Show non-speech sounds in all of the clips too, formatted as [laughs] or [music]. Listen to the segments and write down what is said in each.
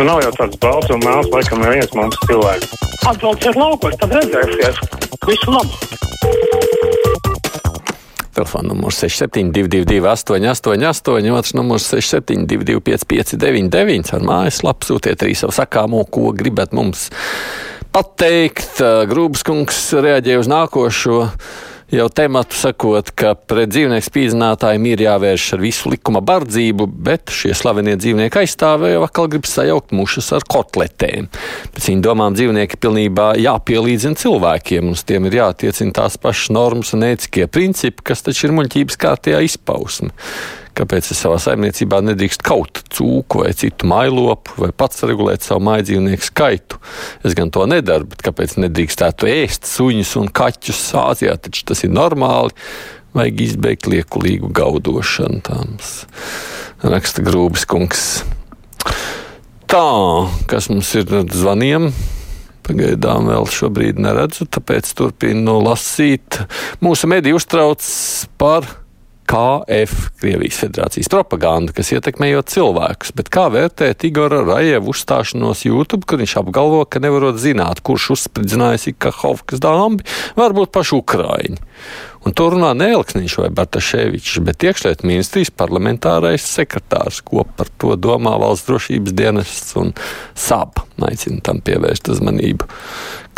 Nu, nav jau tāds balts un melns, laikam, neviens mums cilvēks. Atbrauciet laukos, tad redzēsies. Visu labu! Telefona numurs 6722, 888, otrs numurs 672, 559, ar mājaslapu sūtiet arī savu sakāmo, ko gribat mums pateikt. Grūbs kungs reaģēja uz nākošo jau tematu sakot, ka pret dzīvnieku spīdzinātājiem ir jāvērš ar visu likuma bardzību, bet šie slavenie dzīvnieku aizstāvēji atkal grib sajaukt mušas ar kotletēm. Pēc viņu domām dzīvnieki pilnībā jāpielīdzina cilvēkiem, uz tiem ir jātiecina tās pašas normas un ētiskie principi, kas taču ir muļķības kārtējā izpausme. Kāpēc es savā saimniecībā nedrīkst kaut cūku vai citu mailopu, vai pats regulēt savu mājdzīvnieku skaitu? Es gan to nedaru, bet kāpēc nedrīkstētu ēst suņus un kaķus Āzijā? Taču tas ir normāli. Vajag izbeigt liekulīgu gaudošanu. Tāms. Raksta grūbis kungs. Tā, kas mums ir zvaniem? Pagaidām vēl šobrīd neredzu, tāpēc turpinu lasīt. Mūsu mediji uztrauc par KF, Krievijas Federācijas propaganda, kas ietekmējot cilvēkus. Bet kā vērtēt Igora Rajevu uzstāšanos YouTube, kur viņš apgalvo, ka nevarot zināt, kurš uzspridzinājas Ikahovkas dāmbi, varbūt paši Ukraiņi. Un tur runā ne Elksniņš vai Bartaševičs, bet iekšļiet ministrijas parlamentārais sekretārs, ko par to domā valsts drošības dienests un SAP. Aicinu tam pievērst uzmanību.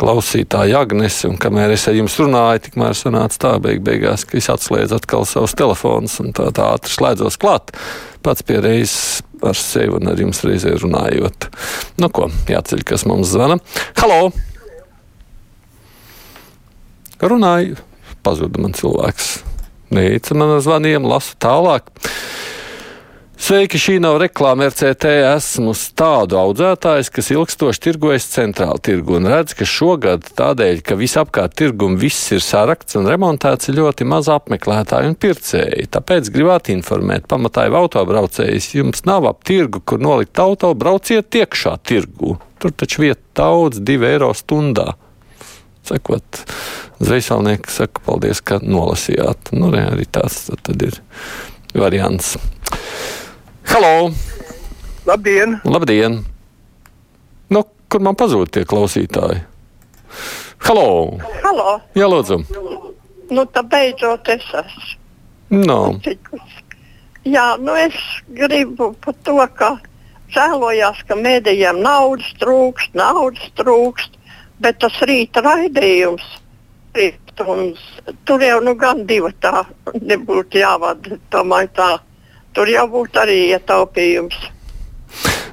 Klausītāji Agnese, un kamēr es ar jums runāju, tikmēr sanāca tā beig beigās, ka es atslēdzu atkal savus telefonus un tā, tā ātri slēdzos klāt. Pats pie reizes ar sevi un ar jums reizē runājot. Nu ko, jāceļ, kas mums zvana. Halo! Runāju! Pazuda man cilvēks. Neica man uz zvaniem, lasu tālāk. Sveiki, šī nav reklāma RCT. Esmu tādu audzētājs, kas ilgstoši tirgojas centrāla tirgu un redz, ka šogad tādēļ, ka visapkārt tirgum viss ir sarakts un remontēts, ir ļoti maz apmeklētāju un pircēji. Tāpēc gribētu informēt, pamatā jau autobraucējs, jums nav ap tirgu, kur nolikt auto, brauciet iekšā tirgu. Tur taču vieta daudz, 2 eiro stundā. Sakot, Zvejsalnieks saka, paldies, ka nolasījāt. Nu, ne, arī tāds tad ir variants. Halo! Labdien! Labdien! Nu, kur man pazūd tie klausītāji? Halo! Halo! Jā, lūdzu! Nu, tā beidzot es esmu. No. Jā, nu es gribu par to, ka žēlojās, ka mēdījiem naudas trūkst, naudas trūkst, bet tas rīta raidījums Un tur jau nu gan divi tā nebūtu jāvada. Tomēr tā. Tur jau būtu arī ietaupījums.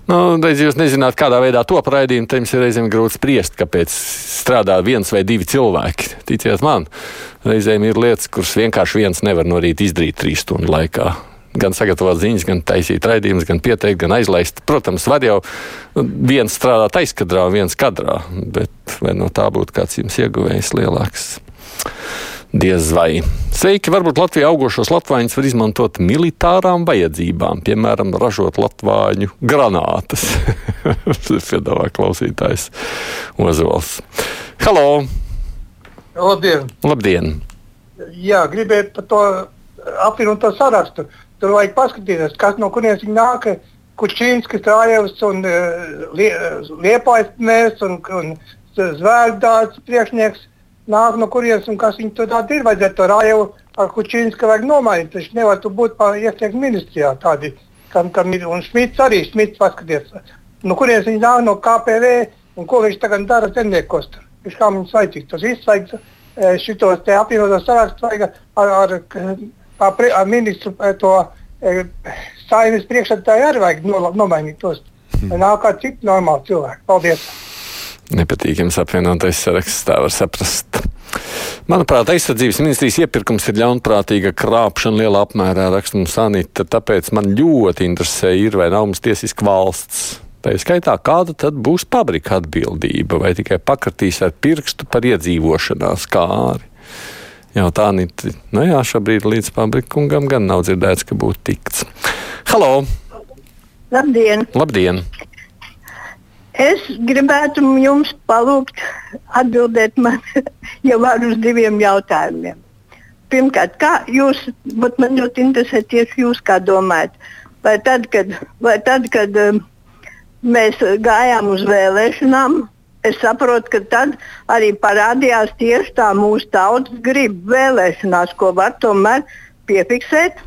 Nu, reiz jūs nezināt, kādā veidā to raidījumu, tad jums ir reizēm grūti spriest, kāpēc strādā viens vai divi cilvēki. Ticiet man, reizēm ir lietas, kuras vienkārši viens nevar no rīta izdarīt trīs stundu laikā gan sagatavot ziņas, gan taisīt raidījumus, gan pieteikt, gan aizlaist. Protams, var jau viens strādāt aizkadrā, viens kadrā, bet vai no tā būtu kāds jums ieguvējs lielāks? Diez vai. Sveiki, varbūt Latvijā augošos latvāņus var izmantot militārām vajadzībām, piemēram, ražot latvāņu granātas. [laughs] Tas piedāvā klausītājs Ozols. Halo! Labdien! Labdien! Jā, gribētu par to apvienot to sarakstu. Tur vajag paskatīties, kas no kurienes viņi nāk. Kučīnskis, Rājevs un uh, Liepājas mērs un, un Zvērdāts priekšnieks nāk no kurienes un kas viņi tur tādi ir. Vajadzētu to Rājevu ar Kučīnsku vajag nomainīt. Tas nevar būt iesniegt ministrijā tādi, kam, kam ir. Un Šmits arī, Šmits paskaties, no kurienes viņi nāk no KPV un ko viņš tagad dara zemniekos. Viņš kā mums vajadzīgs. Tas viss vajag šitos te apvienotos sarakstus vajag ar, ar ministru to saimnes priekšsēdētāju arī vajag nomainīt tos. Hmm. Nāk kā citi normāli cilvēki. Paldies! Nepatīkams apvienotais saraksts, tā var saprast. Manuprāt, aizsardzības ministrijas iepirkums ir ļaunprātīga krāpšana lielā apmērā, raksta mums Anita. Tāpēc man ļoti interesē, ir vai nav mums tiesiska valsts. Tā ir skaitā, kāda tad būs pabrika atbildība, vai tikai pakratīs ar pirkstu par iedzīvošanās kāri. Jā, tā Anita, nu jā, šobrīd līdz pabrikungam gan nav dzirdēts, ka būtu tikts. Halo! Labdien! Labdien! Es gribētu jums palūgt atbildēt man [laughs] jau uz diviem jautājumiem. Pirmkārt, kā jūs, man ļoti interesē tieši jūs, kā domājat, vai tad, kad, vai tad, kad um, mēs gājām uz vēlēšanām. Es saprotu, ka tad arī parādījās tieši tā mūsu tautas griba vēlēšanās, ko var tomēr piefiksēt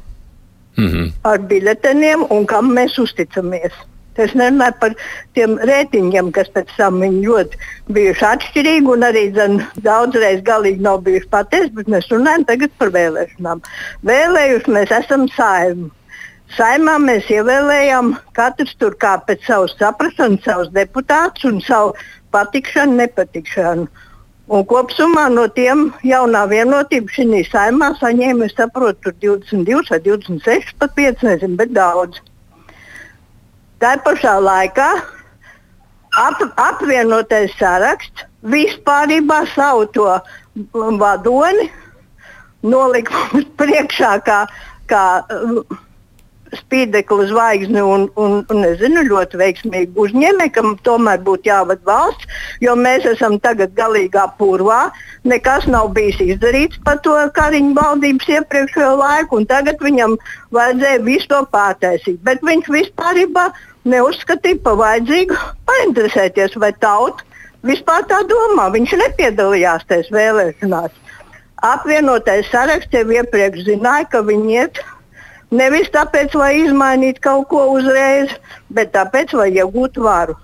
mm -hmm. ar biļeteniem un kam mēs uzticamies. Es nerunāju par tiem rētiņiem, kas pēc tam ļoti bijuši atšķirīgi un arī dzen, daudzreiz galīgi nav bijuši patiesi, bet mēs runājam tagad par vēlēšanām. Vēlējuši mēs esam saimnu. Saimā mēs ievēlējām katrs tur kā pēc savas saprašanas, savus deputātus un savu patikšanu, nepatikšanu. Un kopumā no tiem jaunā vienotība šī saimā saņēma, es saprotu, 22 vai 26, pat 5, nezinu, bet daudz. Tā pašā laikā ap, apvienotais saraksts vispārībā savu to vadoni nolika mums priekšā kā, kā spīdekli zvaigzni un, un, un nezinu, ļoti veiksmīgi uzņēmēji, kam tomēr būtu jāvada valsts, jo mēs esam tagad galīgā purvā. Nekas nav bijis izdarīts par to Kariņu valdības iepriekšējo laiku, un tagad viņam vajadzēja visu to pārtaisīt. Bet viņš vispār neuzskatīja par vajadzīgu painteresēties, vai tauta vispār tā domā. Viņš nepiedalījās tajās vēlēšanās. Apvienotais saraksts jau iepriekš zināja, ka viņi iet Nevis tāpēc, lai izmainītu kaut ko uzreiz, bet tāpēc, lai iegūtu varu.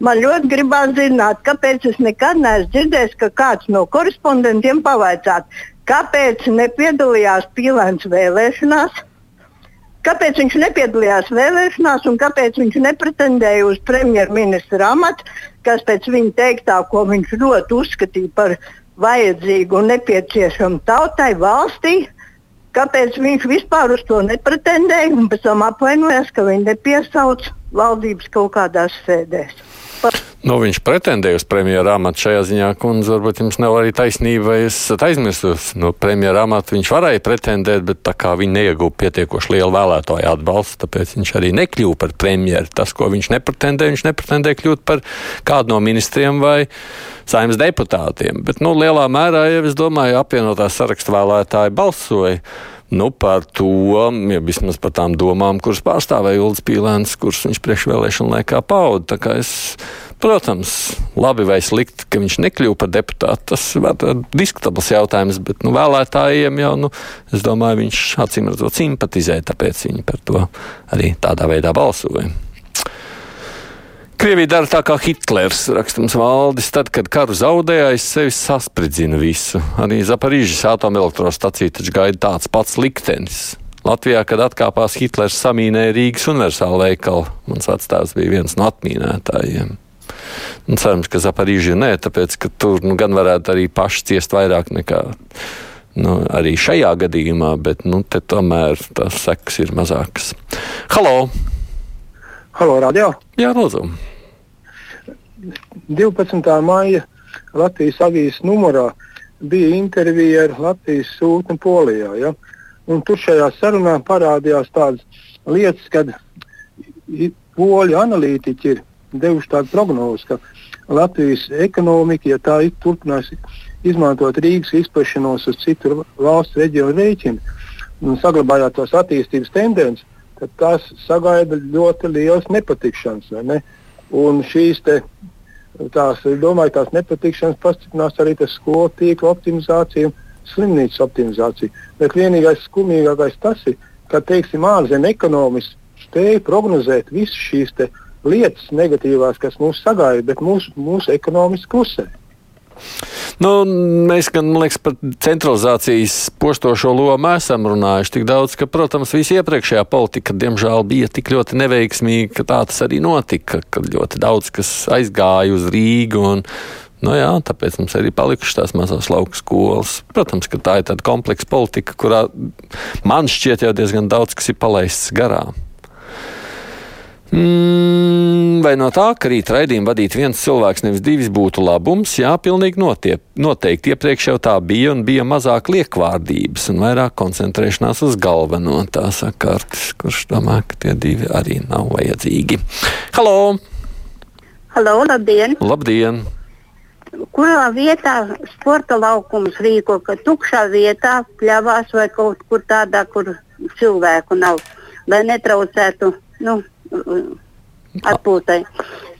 Man ļoti gribās zināt, kāpēc es nekad neesmu dzirdējis, ka kāds no korespondentiem pavaicātu, kāpēc nepiedalījās Pīlēns vēlēšanās, kāpēc viņš nepiedalījās vēlēšanās un kāpēc viņš nepretendēja uz premjerministra amatu, kas pēc viņa teiktā, ko viņš ļoti uzskatīja par vajadzīgu un nepieciešamu tautai, valstī, Kāpēc viņš vispār uz to nepretendēja un pēc tam apvainojās, ka viņi nepiesauc valdības kaut kādās sēdēs? Par... Nu, viņš pretendēja uz premjera amatu šajā ziņā, kundze. Varbūt jums nav arī taisnība, vai esat aizmirsus. No premjera amata viņš varēja pretendēt, bet tā kā viņi neieguva pietiekoši lielu vēlētāju atbalstu, tāpēc viņš arī nekļuva par premjeru. Tas, ko viņš nepretendēja, viņš nepretendēja kļūt par kādu no ministriem vai saimnes deputātiem. Bet, nu, lielā mērā jau, es domāju, apvienotās sarakstu vēlētāji balsoja. Nu, par to, ja vismaz par tām domām, kuras pārstāvēja Ulrichs Pīlēns, kurus viņš priekšvēlēšana laikā pauda. Protams, labi vai slikti, ka viņš nekļuva par deputātu, tas ir diskutabls jautājums, bet nu, vēlētājiem jau, nu, es domāju, viņš acīm redzot simpatizē, tāpēc viņi par to arī tādā veidā balsoja. Krievija dara tā kā Hitlers, rakstams valdis, tad, kad karu zaudēja, aiz sevis saspridzina visu. Arī Zaparīžas atomelektrostacija taču gaida tāds pats liktenis. Latvijā, kad atkāpās Hitlers, samīnēja Rīgas universāla veikalu. Mans vectēvs bija viens no atmīnētājiem. Un cerams, ka Zaparīža nē, tāpēc, ka tur nu, gan varētu arī paši ciest vairāk nekā nu, arī šajā gadījumā, bet nu, tomēr tās sekas ir mazākas. Halo! Halo, radio! Jā, lūdzu! 12. maija Latvijas avīzes numurā bija intervija ar Latvijas sūtni Polijā. Ja? Un tur šajā sarunā parādījās tādas lietas, kad poļu analītiķi ir devuši tādu prognozi, ka Latvijas ekonomika, ja tā turpinās izmantot Rīgas izplešanos uz citu valstu reģionu rēķinu un saglabājot tos attīstības tendences, tad tās sagaida ļoti liels nepatikšanas. Ne? Un šīs te, tās, domāju, tās nepatikšanas pastiprinās arī skolu tīkla optimizācija un slimnīcas optimizācija. Bet vienīgais skumīgākais tas ir, ka teiksim, ārzemju ekonomisti spēja prognozēt visas šīs lietas negatīvās, kas mūs sagaida, bet mūsu, mūsu ekonomiski klusē. Nu, mēs gan liekas, par centralizācijas postošo lomu esam runājuši tik daudz, ka, protams, visa iepriekšējā politika, diemžēl, bija tik ļoti neveiksmīga, ka tā tas arī notika, ka ļoti daudz kas aizgāja uz Rīgu. Un, Nu jā, tāpēc mums arī palikušas tās mazās lauku skolas. Protams, ka tā ir tāda kompleksa politika, kurā man šķiet jau diezgan daudz kas ir palaists garām. Mm, vai no tā, ka rīt raidījumu vadīt viens cilvēks, nevis divi, būtu labums? Jā, pilnīgi notiep, noteikti. Iepriekš jau tā bija un bija mazāk liekvārdības un vairāk koncentrēšanās uz galveno. Tā saka Artis, kurš domā, ka tie divi arī nav vajadzīgi. Halo! Halo, labdien! Labdien! Kurā vietā sporta laukums rīko, ka tukšā vietā, pļavās vai kaut kur tādā, kur cilvēku nav, lai netraucētu nu, atpūtai.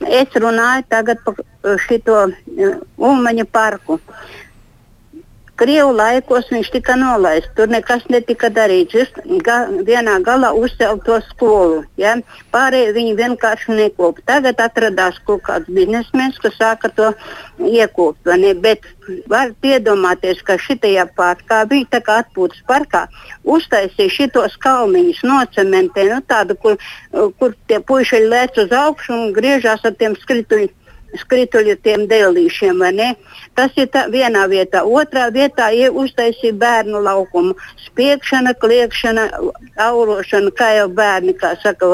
Es runāju tagad par šito uh, Ulmaņa parku. Krievu laikos viņš tika nolaists. Tur nekas netika darīts. Viņš ga, vienā galā uzcēla to skolu. Ja? Pārējie viņi vienkārši nekopā. Tagad atradās kaut kāds biznesmenis, kas sāka to iekopt. Bet varat iedomāties, ka šitajā parkā bija tā kā atpūtas parkā. Uztaisīja šitos kalniņus, nocementē, nu, tādu, kur, kur tie puiši lēc uz augšu un griežās ar tiem skrituļiem skrituļu tiem dēlīšiem. Tas ir tā, vienā vietā. Otrā vietā ir uztaisīja bērnu laukumu. Spiegšana, kliekšana, aurošana, kā jau bērni kā saka,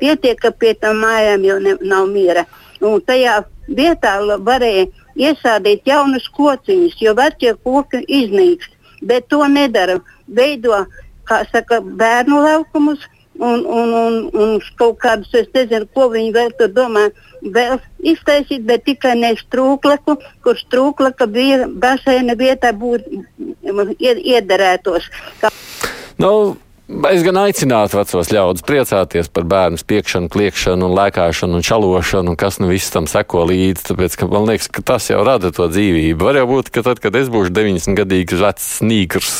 pietiek, ka pie tam mājām jau ne, nav miera. Un tajā vietā varēja iesādīt jaunus kociņus, jo vecie koki iznīkst. Bet to nedara. Veido, kā saka, bērnu laukumus un, un, un, un kaut kādus, es nezinu, ko viņi vēl tur domā, vēl iztaisīt, bet tikai ne strūklaku, kur strūklaka bija baseina vietā būt iederētos. Kā... Nu, Es gan aicinātu vecos ļaudis priecāties par bērnu spiekšanu, kliekšanu, un lēkāšanu un čalošanu, un kas nu viss tam seko līdzi. Tāpēc, ka man liekas, ka tas jau rada to dzīvību. Var jau būt, ka tad, kad es būšu 90 gadīgs vecs sīkrs,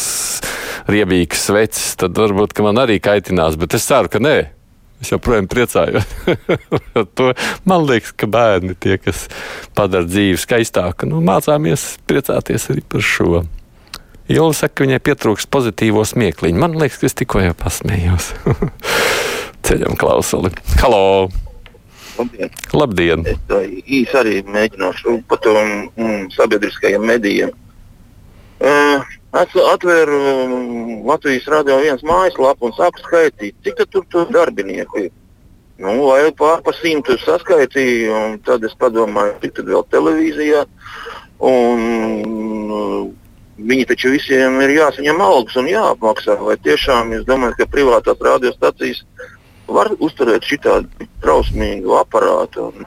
riebīgs vecs, tad varbūt man arī kaitinās, bet es ceru, ka nē. Es joprojām priecājos. [laughs] to, man liekas, ka bērni tie, kas padara dzīvi skaistāku, nu, mācāmies priecāties arī par šo. Jūla saka, ka viņai pietrūkst pozitīvo smiekliņu. Man liekas, ka es tikko jau pasmējos. [laughs] Ceļam klausuli. Halo! Labdien! Labdien. Es īsi arī mēģināšu par to mm, sabiedriskajiem medijiem. Uh, es atvēru um, Latvijas radio viens mājaslapu un sāku skaitīt, cik tur tur darbinieku ir. Nu, lai pār pa simtu saskaitīju, un tad es padomāju, cik tad vēl televīzijā. Un, Viņi taču visiem ir jāsaņem algas un jāapmaksā. Vai tiešām jūs domājat, ka privātās radiostacijas var uzturēt šādu trausmīgu aparātu? Un,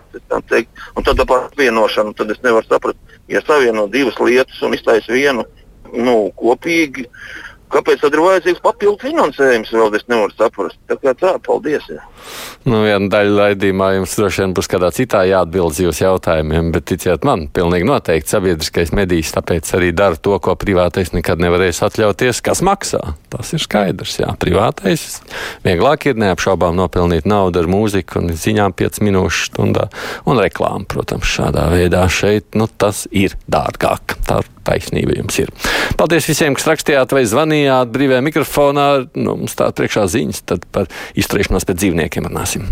teikt, un tad apvienošanu tad es nevaru saprast, ja savieno divas lietas un iztaisa vienu nu, kopīgi. Kāpēc tad ir vajadzīgs papildu finansējums? Vēl es nevaru saprast. Tā kā tā, paldies. Jā. Nu, viena daļa raidījumā jums droši vien būs kādā citā jāatbild uz jūsu jautājumiem, bet ticiet man, pilnīgi noteikti sabiedriskais medijs tāpēc arī dara to, ko privātais nekad nevarēs atļauties, kas maksā. Tas ir skaidrs, jā, privātais. Vieglāk ir neapšaubām nopelnīt naudu ar mūziku un ziņām 5 minūšu stundā un reklāmu, protams, šādā veidā šeit, nu, tas ir dārgāk. Tā taisnība jums ir. Paldies visiem, kas rakstījāt vai zvanījāt brīvajā mikrofonā. Nu, mums tā priekšā ziņas par izturēšanos pret dzīvniekiem runāsim.